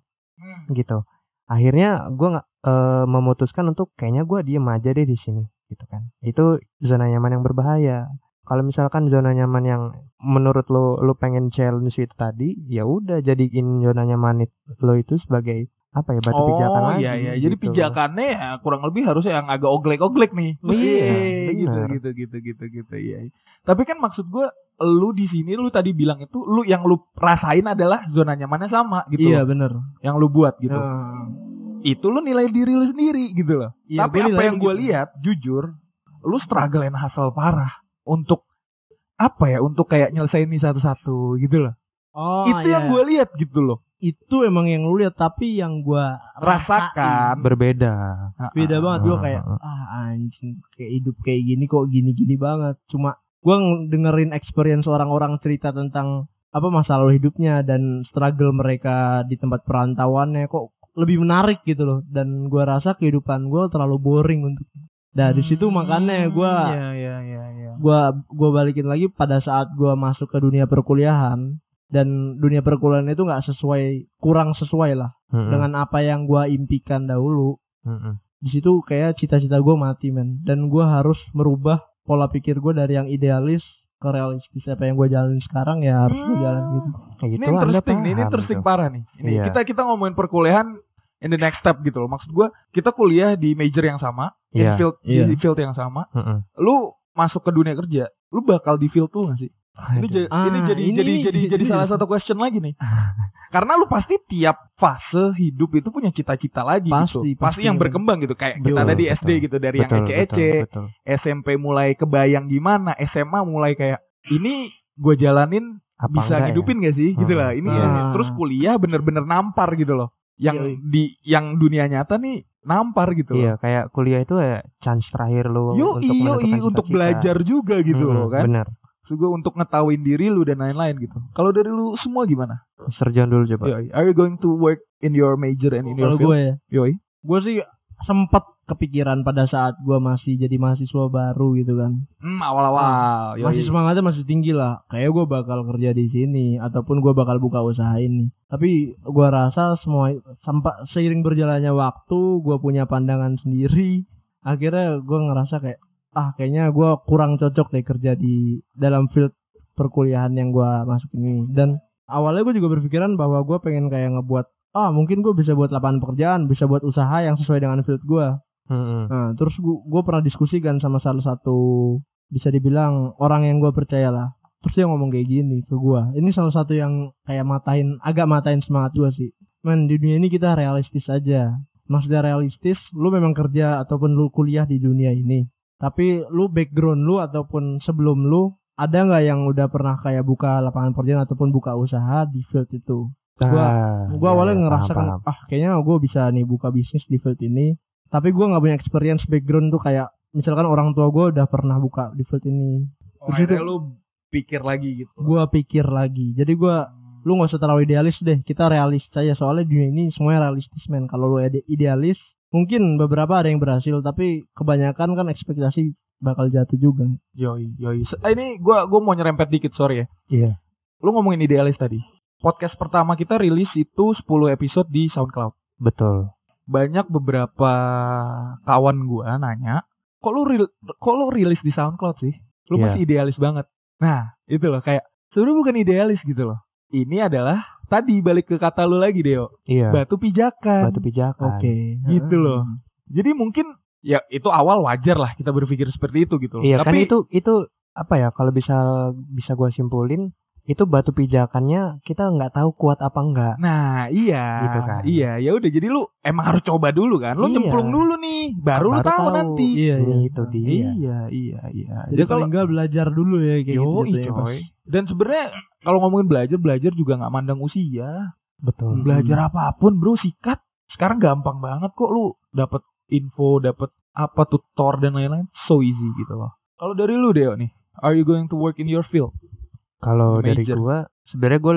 gitu akhirnya gue nggak eh, memutuskan untuk kayaknya gue diem aja deh di sini gitu kan itu zona nyaman yang berbahaya kalau misalkan zona nyaman yang menurut lo lo pengen challenge itu tadi ya udah jadiin zona nyaman lo itu sebagai apa ya batu pijakan oh lagi iya iya. Jadi gitu. pijakannya ya kurang lebih harusnya yang agak oglek-oglek nih. Iya, gitu benar. gitu gitu gitu gitu iya. Tapi kan maksud gua lu di sini lu tadi bilang itu lu yang lu rasain adalah zona nyamannya sama gitu iya loh. bener Yang lu buat gitu. Heeh. Itu lu nilai diri lu sendiri gitu loh. Iya, Tapi apa yang gue begitu. lihat, jujur, lu struggle and hustle parah untuk apa ya? Untuk kayak nyelesain ini satu-satu gitu loh. oh itu iya. yang gue lihat gitu loh. Itu emang yang lu lihat tapi yang gua Rasakan. berbeda beda banget gua Ah, kayak ah, ah anjing kayak hidup kayak gini kok gini-gini banget cuma gua ng- dengerin experience orang-orang cerita tentang apa masalah hidupnya dan struggle mereka di tempat perantauannya kok lebih menarik gitu loh dan gua rasa kehidupan gua terlalu boring untuk nah di situ makanya gua Iya iya iya iya. gua gua balikin lagi pada saat gua masuk ke dunia perkuliahan dan dunia perkuliahan itu nggak sesuai kurang sesuai lah Mm-mm. dengan apa yang gua impikan dahulu Mm-mm. di situ kayak cita-cita gue mati men dan gue harus merubah pola pikir gue dari yang idealis ke realistis apa yang gue jalanin sekarang ya harus gue jalan gitu Kayak Ini gitu Anda interesting nih, ini interesting tuh. parah nih. Ini Iya. kita kita ngomongin perkuliahan in the next step gitu loh. Maksud gua kita kuliah di major yang sama, in Iya. field Iya. di field yang sama. Mm-mm. Lu masuk ke dunia kerja, lu bakal di field tuh gak sih? Ini, Aduh. ja- Ah, ini jadi ini jadi jadi [LAUGHS] jadi salah satu question lagi nih. Karena lu pasti tiap fase hidup itu punya cita-cita lagi Pasti, gitu. Pasti pasti. yang berkembang gitu kayak kita Betul, tadi betul. SD gitu dari yang Betul, ece-ece, betul, betul. SMP mulai kebayang gimana, SMA mulai kayak ini gue jalanin Apa bisa ya? ngidupin gak sih gitu Hmm. lah ini Ah. terus kuliah bener-bener nampar gitu loh yang Yoi. di yang dunia nyata nih nampar gitu Iya, loh kayak kuliah itu ya chance terakhir lu yo untuk menentukan untuk cita-cita. belajar juga gitu Mm-mm, loh kan Benar. Juga untuk ngetahuin diri lu dan lain-lain gitu kalau dari lu semua gimana. John dulu coba. Yoi. are you going to work in your major and in your kalau field gue ya Yoi. gue sih sempat kepikiran pada saat gue masih jadi mahasiswa baru gitu kan hmm awal-awal Yoi. masih semangatnya masih tinggi lah kayak gue bakal kerja di sini ataupun gue bakal buka usaha ini tapi gue rasa semua sampai seiring berjalannya waktu gue punya pandangan sendiri akhirnya gue ngerasa kayak ah kayaknya gue kurang cocok deh kerja di dalam field perkuliahan yang gue masuk ini dan awalnya gue juga berpikiran bahwa gue pengen kayak ngebuat ah mungkin gue bisa buat lapangan pekerjaan bisa buat usaha yang sesuai dengan field gue Mm-mm. Nah, terus gua pernah diskusikan sama salah satu bisa dibilang orang yang gua percaya lah. Terus dia ngomong kayak gini ke gua. Ini salah satu yang kayak matain agak matain semangat gua sih. Men, di dunia ini kita realistis aja. Maksudnya realistis, lu memang kerja ataupun lu kuliah di dunia ini. Tapi lu background lu ataupun sebelum lu ada nggak yang udah pernah kayak buka lapangan pekerjaan ataupun buka usaha di field itu? Gua- Ah, Gua iya, awalnya iya, ngerasa kan, ah kayaknya gua bisa nih buka bisnis di field ini. tapi gue nggak punya experience background tuh kayak misalkan orang tua gue udah pernah buka di field ini Oh, Terus itu- lu pikir lagi gitu. gue pikir lagi jadi gue lu nggak usah terlalu idealis deh kita realis aja soalnya dunia ini semuanya realistis men kalau lu ide- idealis mungkin beberapa ada yang berhasil tapi kebanyakan kan ekspektasi bakal jatuh juga Yoi, yoi. Eh, ini gua gua mau nyerempet dikit, sorry ya. Iya. Lu ngomongin idealis tadi. Podcast pertama kita rilis itu 10 episode di SoundCloud. Betul. Banyak beberapa kawan gua nanya, "Kok lu ril- kok lu rilis di SoundCloud sih? Lu Iya. masih idealis banget." Nah, itu loh kayak sebenarnya bukan idealis gitu loh. Ini adalah tadi balik ke kata lu lagi, Deo. Iya. Batu pijakan. Batu pijakan. oke Gitu loh. Jadi mungkin ya itu awal wajar lah kita berpikir seperti itu gitu loh. Iya kan Tapi itu itu apa ya kalau bisa bisa gua simpulin itu batu pijakannya kita nggak tahu kuat apa enggak. Nah, iya. Gitu kan. Iya, ya udah jadi lu emang harus coba dulu kan. Lu Iya. nyemplung dulu nih, baru, lu Baru tahu, tahu. nanti. iya iya Itu dia. Iya, iya, iya. jadi paling enggak belajar dulu ya kayak Yo, gitu jatuhnya, coy. Dan sebenarnya kalau ngomongin belajar, belajar juga nggak mandang usia. Betul. Hmm. Belajar apa pun, Bro, sikat. Sekarang gampang banget kok lu dapat info, dapat apa tutor dan lain-lain. So easy gitu loh. Kalau dari lu, Deo nih, are you going to work in your field? Kalau dari gua sebenarnya gua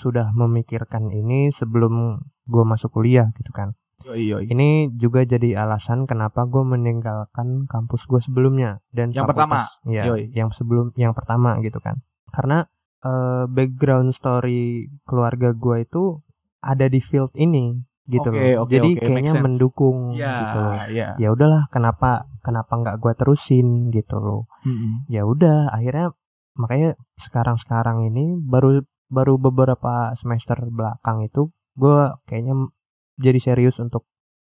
sudah memikirkan ini sebelum gua masuk kuliah gitu kan. Yoi, yoi. Ini juga jadi alasan kenapa gua meninggalkan kampus gua sebelumnya dan Yang pertama? ya, Yoi. yang sebelum yang pertama gitu kan. Karena eh, background story keluarga gua itu ada di field ini gitu Oke, loh. oke, jadi oke, kayaknya mendukung Iya, gitu. loh. iya. Ya udahlah, kenapa kenapa nggak gua terusin gitu loh. Mm-mm. ya udah akhirnya makanya sekarang-sekarang ini baru baru beberapa semester belakang itu gue kayaknya jadi serius untuk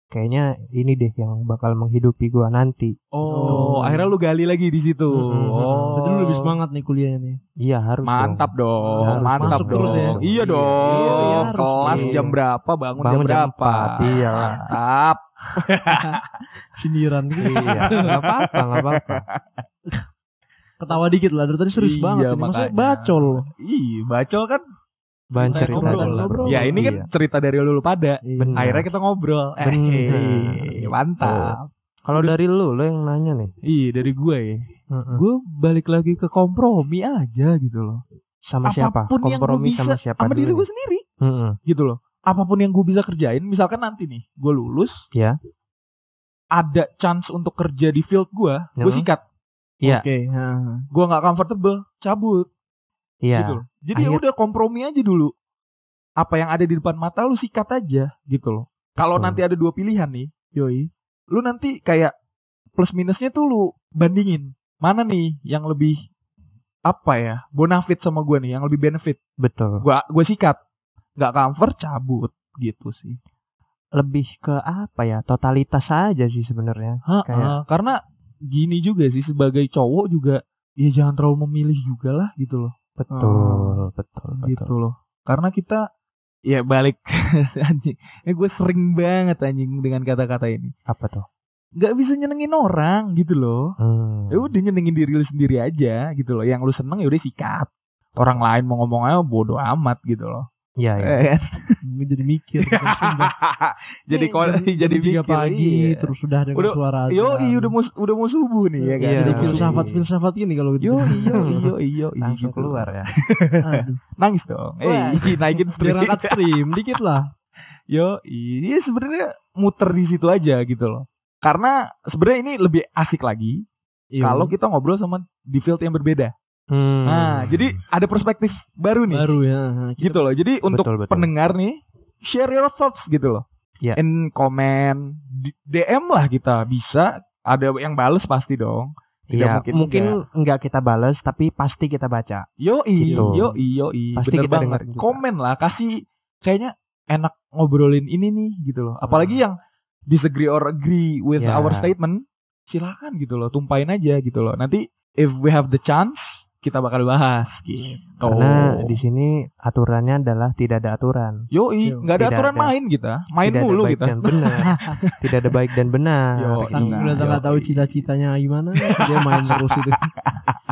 kayaknya ini deh yang bakal menghidupi gue nanti Oh, Oh. akhirnya lu gali lagi di situ. Mm-mm. Oh. Jadi lu lebih semangat nih kuliahnya nih. iya harus Mantap dong, Harus mantap masuk dong. terus ya. Iya Iya, dong. iya, iya, harus. Kelas Iya. jam berapa, bangun, Bangun jam jam berapa? iya. Mantap. [LAUGHS] Sindiran gitu. iya nggak apa-apa nggak apa-apa [LAUGHS] Ketawa dikit lah, dari tadi serius Iya, banget. ini. Maksudnya bacol. Iya, bacol kan bahan cerita ngobrol ngobrol. Ya ini kan Iya. cerita dari lu pada. Benar. Akhirnya kita ngobrol. Eh, Benar. mantap. kalau dari lu lu yang nanya nih Iya, dari gue ya. Mm-mm. Gue balik lagi ke kompromi aja gitu loh. sama siapa Apa pun yang gue kompromi bisa sama siapa sama diri gue sendiri Mm-mm. gitu loh. Apa pun yang gue bisa kerjain, misalkan nanti nih, gue lulus, ya ada chance untuk kerja di field gue, gue sikat. Iya Oke. ha. Gue nggak comfortable, cabut. iya gitu loh. Jadi ya Akhir- udah kompromi aja dulu. Apa yang ada di depan mata lu sikat aja gitu loh. Kalau Betul. nanti ada dua pilihan nih, yoi, lu nanti kayak plus minusnya tuh lu bandingin. Mana nih yang lebih apa ya? Bonafit sama gue nih, yang lebih benefit. betul Gua gue sikat. Nggak comfort cabut gitu sih. lebih ke apa ya totalitas aja sih sebenarnya Kayak- karena gini juga sih sebagai cowok juga ya jangan terlalu memilih juga lah gitu loh. betul betul betul gitu loh. Karena kita ya balik [LAUGHS] anjing. Eh gue sering banget anjing dengan kata-kata ini. apa tuh Gak bisa nyenengin orang gitu loh. Hmm. Ya udah nyenengin diri lu sendiri aja gitu loh. Yang lu seneng ya udah sikat. Orang lain mau ngomong aja bodoh amat gitu loh. Iya, iya. Eh, kan? Jadi mikir. [LAUGHS] jadi Nih, kalau [LAUGHS] jadi tiga mikir, pagi iya. terus sudah dengan Udah- suara Yo, iya udah mau udah mau subuh nih ya kan. Iya. jadi filsafat subuh. filsafat gini kalau gitu. Yo, iyo, iyo, iyo, langsung gitu. keluar ya [LAUGHS] Aduh. Nangis dong. Eh, naikin Biar stream. angkat stream dikit lah. Yo, iya sebenarnya muter di situ aja gitu loh. Karena sebenarnya ini lebih asik lagi Iya. kalau kita ngobrol sama di field yang berbeda. Hmm. Nah, jadi ada perspektif baru nih. baru ya. Kita- Gitu loh. Jadi untuk Betul, betul. pendengar nih, share your thoughts gitu loh. Iya. In di- DM lah kita bisa. Ada yang bales pasti dong. Tidak Iya, mungkin mungkin, nggak kita balas tapi pasti kita baca. Yo Gitu. yo yo Pasti bener kita juga. Komen lah, kasih kayaknya enak ngobrolin ini nih gitu loh. Apalagi yang disagree or agree with Ya. our statement, silakan gitu loh, tumpahin aja gitu loh. Nanti if we have the chance, kita bakal bahas gitu. Karena di sini aturannya adalah tidak ada aturan. Yo, nggak ada tidak aturan ada. main kita, main tidak mulu ada baik kita. dan benar. [LAUGHS] tidak ada baik dan benar. Yo, Iya, udah nggak tahu cita-citanya gimana, dia main terus itu. [LAUGHS]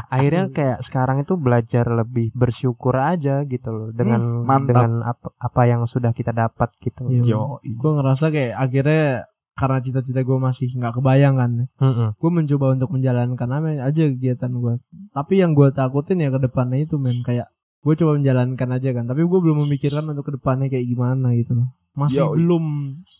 Akhirnya kayak sekarang itu belajar lebih bersyukur aja gitu loh dengan Hmm, mantap. dengan apa, apa yang sudah kita dapat gitu. Iya. Yo, Gue ngerasa kayak akhirnya karena cita-cita gue masih nggak kebayang kan Mm-mm. gue mencoba untuk menjalankan apa aja kegiatan gue tapi yang gue takutin ya ke depannya itu men kayak gue coba menjalankan aja kan tapi gue belum memikirkan untuk ke depannya kayak gimana gitu loh masih Yoi. belum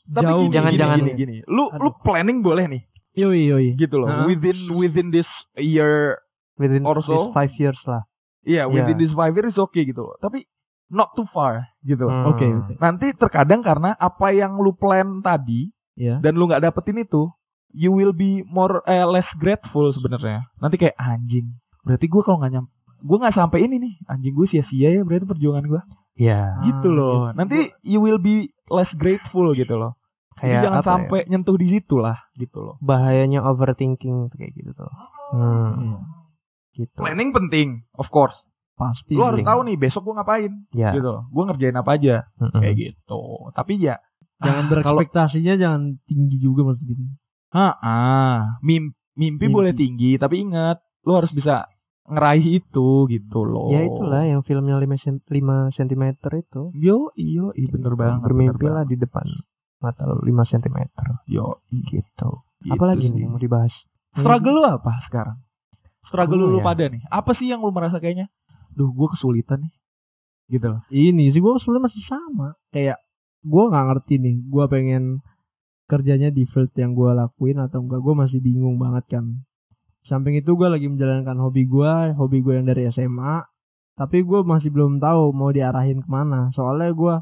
Tapi jauh gini, jangan- gini, jangan- gini, gini. Lu lu Aduh. planning boleh nih, yoi yoi gitu loh. Within within this year, Within Or so? these five years lah. iya, within Yeah. this five years oke gitu loh. Tapi not too far gitu. Hmm. oke oke Nanti terkadang karena apa yang lu plan tadi ya dan lu nggak dapetin itu, you will be more eh, less grateful sebenarnya. Nanti kayak anjing. Berarti gue kalau nggak nyam, gue nggak sampai ini nih, anjing gue sia-sia ya berarti perjuangan gue. Ya, gitu loh. gitu. Nanti you will be less grateful gitu loh. Jadi kayak jangan apa ya? sampai nyentuh di situ lah gitu loh. bahayanya overthinking kayak gitu tuh. Hmm, Iya. gitu. Planning penting, of course. pasti Lu harus tahu nih besok gue ngapain Ya. gitu loh. Gue ngerjain apa aja Mm-mm. kayak gitu. Tapi ya jangan ah, kalau berekspektasinya jangan tinggi juga maksud gitu ah, ah, mim- mimpi, Mimpi. boleh tinggi tapi ingat lu harus bisa ngeraih itu gitu loh. Ya itulah yang filmnya 5 sen- 5 cm itu. Yo, iyo, iya bener banget. Bermimpi bener lah di depan mata lu 5 cm. Yo, gitu. gitu Apalagi nih yang mau dibahas? Struggle lu apa sekarang? Struggle Gua lu ya. pada nih. Apa sih yang lu merasa kayaknya? Duh, gue kesulitan nih. Gitu loh. ini sih gue sebenarnya masih sama kayak gue nggak ngerti nih gue pengen kerjanya di field yang gue lakuin atau enggak gue masih bingung banget kan. Samping itu gue lagi menjalankan hobi gue hobi gue yang dari SMA tapi gue masih belum tahu mau diarahin ke mana. Soalnya gue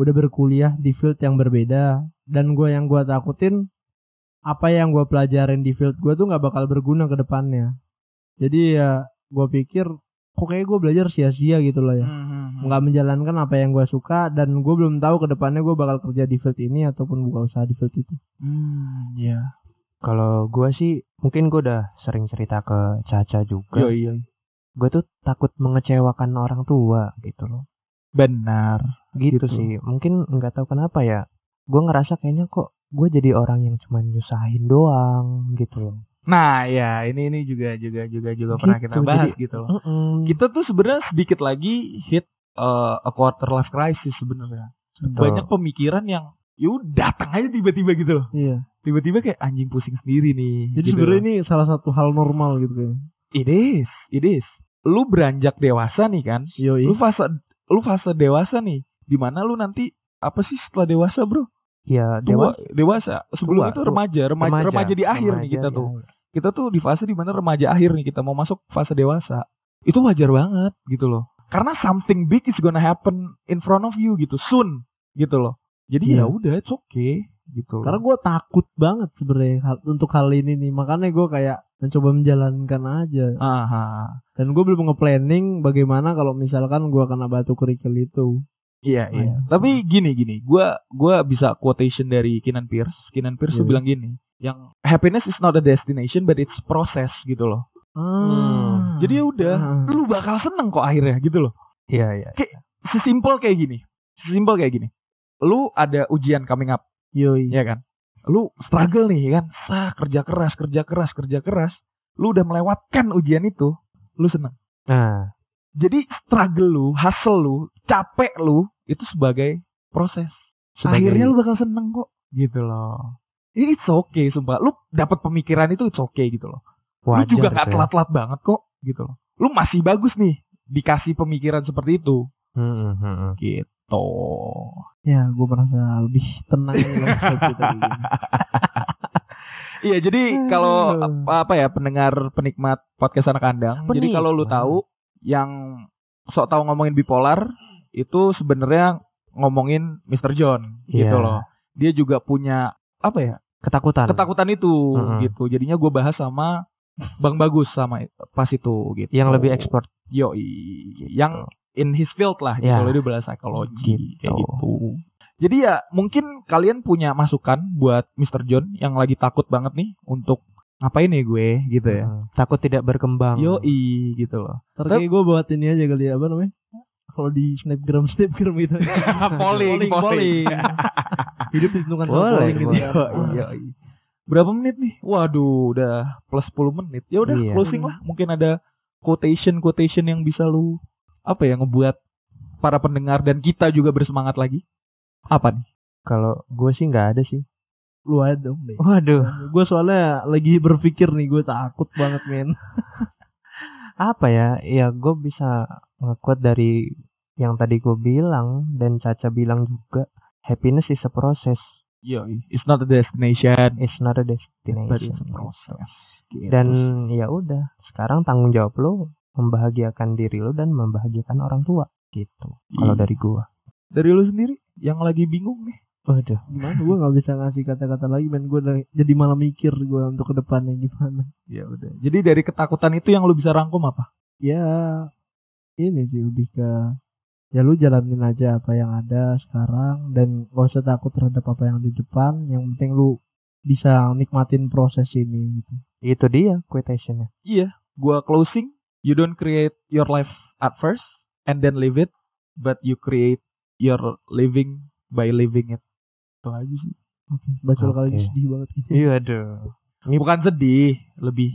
udah berkuliah di field yang berbeda dan gue yang gue takutin apa yang gue pelajarin di field gue tuh nggak bakal berguna ke depannya. Jadi ya gue pikir kok kayak gue belajar sia-sia gitu loh ya Hmm. nggak menjalankan apa yang gue suka dan gue belum tahu ke depannya gue bakal kerja di field ini ataupun buka usaha di field itu. Hmm, ya. Kalau gua sih mungkin gua udah sering cerita ke Caca juga. Yo, iya. Gue tuh takut mengecewakan orang tua gitu loh. Benar. Gitu, Gitu. sih. Mungkin nggak tahu kenapa ya. Gue ngerasa kayaknya kok gue jadi orang yang cuma nyusahin doang gitu loh. Nah, ya, ini ini juga juga juga juga pernah Gitu, kita bahas jadi- gitu loh. Mm-mm. Kita tuh sebenarnya sedikit lagi hit uh, a quarter life crisis sebenarnya. Banyak pemikiran yang yaudah datang aja tiba-tiba gitu loh. Iya. Tiba-tiba kayak anjing pusing sendiri nih. Jadi gitu sebenarnya ini salah satu hal normal gitu kayaknya. It is, it is. Lu beranjak dewasa nih kan? Yoi. Lu fase lu fase dewasa nih. Di mana lu nanti apa sih setelah dewasa, Bro? Ya dewa dewasa. Sebelum Tua, itu tua. remaja, remaja, remaja, di akhir nih Remaja kita di tuh. Kita tuh di fase di mana remaja akhir nih kita mau masuk fase dewasa. Itu wajar banget gitu loh. Karena something big is gonna happen in front of you gitu soon gitu loh. Jadi Iya. ya udah it's okay gitu. loh. Karena gue takut banget sebenarnya untuk hal ini nih. Makanya gue kayak mencoba menjalankan aja. Aha. Dan gue belum nge-planning bagaimana kalau misalkan gue kena batu kerikil itu. Iya, iya. Iya. Tapi gini gini, gua gua bisa quotation dari Kinan Pierce. Kinan Pierce tuh Iya. bilang gini, yang happiness is not a destination but it's process gitu loh. Ah. Jadi ya udah, Ah. lu bakal seneng kok akhirnya gitu loh. Iya iya. Sesimpel kayak gini. Sesimpel kayak gini. Lu ada ujian coming up, Yoi. ya kan? Lu struggle nih kan, sah kerja keras, kerja keras, kerja keras. Lu udah melewatkan ujian itu, lu seneng. Nah, Jadi struggle lu, hustle lu, capek lu itu sebagai proses. Sebagai- Akhirnya lu bakal seneng kok. Gitu loh. Ini it's okay sumpah. Lu dapat pemikiran itu it's okay gitu loh. wajar lu juga gak itu ya. telat-telat banget kok gitu loh. Lu masih bagus nih dikasih pemikiran seperti itu. Mm-mm, mm-mm. Gitu. Ya gue merasa lebih tenang begini. [LAUGHS] Iya, jadi kalau apa, ya pendengar penikmat podcast anak kandang. Jadi kalau lu tahu yang sok tahu ngomongin bipolar itu sebenarnya ngomongin Mr. John gitu Iya. loh. Dia juga punya apa ya? Ketakutan. ketakutan itu Mm-mm. gitu. Jadinya gue bahas sama Bang Bagus sama pas itu gitu. Yang lebih expert. Yo, yang in his field lah gitu. Ya. loh. Dia bahas psikologi Gitu. kayak gitu. Jadi ya mungkin kalian punya masukan buat Mr. John yang lagi takut banget nih untuk ngapain ya gue gitu ya. Mm. Takut tidak berkembang. Yo gitu loh. Kayak gue buat ini aja kali ya apa namanya? Kalau di snapgram snapgram gitu. [LAUGHS] polling, polling. [LAUGHS] Hidup ditentukan polling gitu ya. Iya, iya. Berapa menit nih? Waduh, udah plus 10 menit. Ya udah Iya. closing lah. Mungkin ada quotation quotation yang bisa lu apa ya ngebuat para pendengar dan kita juga bersemangat lagi. Apa nih? Kalau gue sih nggak ada sih. lu aja dong deh. Waduh, Gue soalnya lagi berpikir nih, gue takut banget men. [LAUGHS] apa ya? Ya gue bisa ngekuat dari yang tadi gue bilang dan Caca bilang juga. Happiness is a process, Yo, it's not a destination. it's not a But it's destination. a process. Gitu. Dan ya udah, sekarang tanggung jawab lo membahagiakan diri lo dan membahagiakan orang tua gitu. Kalau Iya. dari gua. dari lu sendiri yang lagi bingung nih. Waduh. Gimana gue nggak bisa ngasih kata-kata lagi men. Gue jadi malah mikir gue untuk ke depannya gimana. Ya udah. Jadi dari ketakutan itu yang lu bisa rangkum apa? Ya ini sih lebih ke ya lu jalanin aja apa yang ada sekarang dan gak usah takut terhadap apa yang di depan. Yang penting lu bisa nikmatin proses ini gitu. Itu dia quotationnya. Iya, gua closing. You don't create your life at first and then live it, but you create your living by living it. Itu aja sih. Oke. Baca Oke. kali ini sedih banget gitu. Iya aduh. Ini bukan sedih, lebih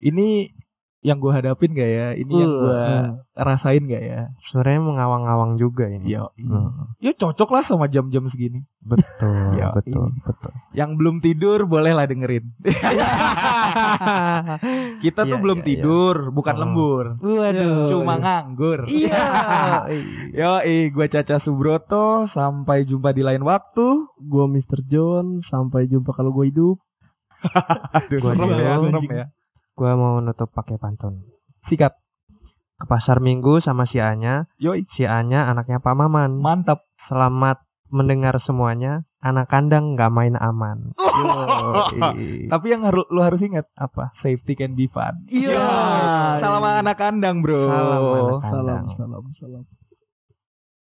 ini yang gua hadapin gak ya? Ini yang Uh, gua uh. rasain gak ya? Sebenarnya mengawang-awang juga ini. Yo, Hmm, ya cocok lah sama jam-jam segini. betul, [LAUGHS] Ya, betul, iya. betul. Yang belum tidur bolehlah dengerin. [LAUGHS] Kita tuh Iya, belum iya, tidur, bukan Hmm. lembur. Waduh. Cuma nganggur. Iya. Yo, eh, gue Caca Subroto. Sampai jumpa di lain waktu. Gue Mr. John. Sampai jumpa kalau gue hidup. [LAUGHS] Aduh, Gua serem ya, serem ya. Gua mau nutup pakai pantun. Sikat. Ke pasar Minggu sama si Anya. Yoi, Si Anya anaknya Pak Maman. mantap. Selamat mendengar semuanya. Anak kandang nggak main aman. [LAUGHS] Yoi. Tapi yang harus lu harus ingat apa? safety can be fun. Iya. Salam anak kandang, bro. Salam anak Salam, kandang. salam, salam.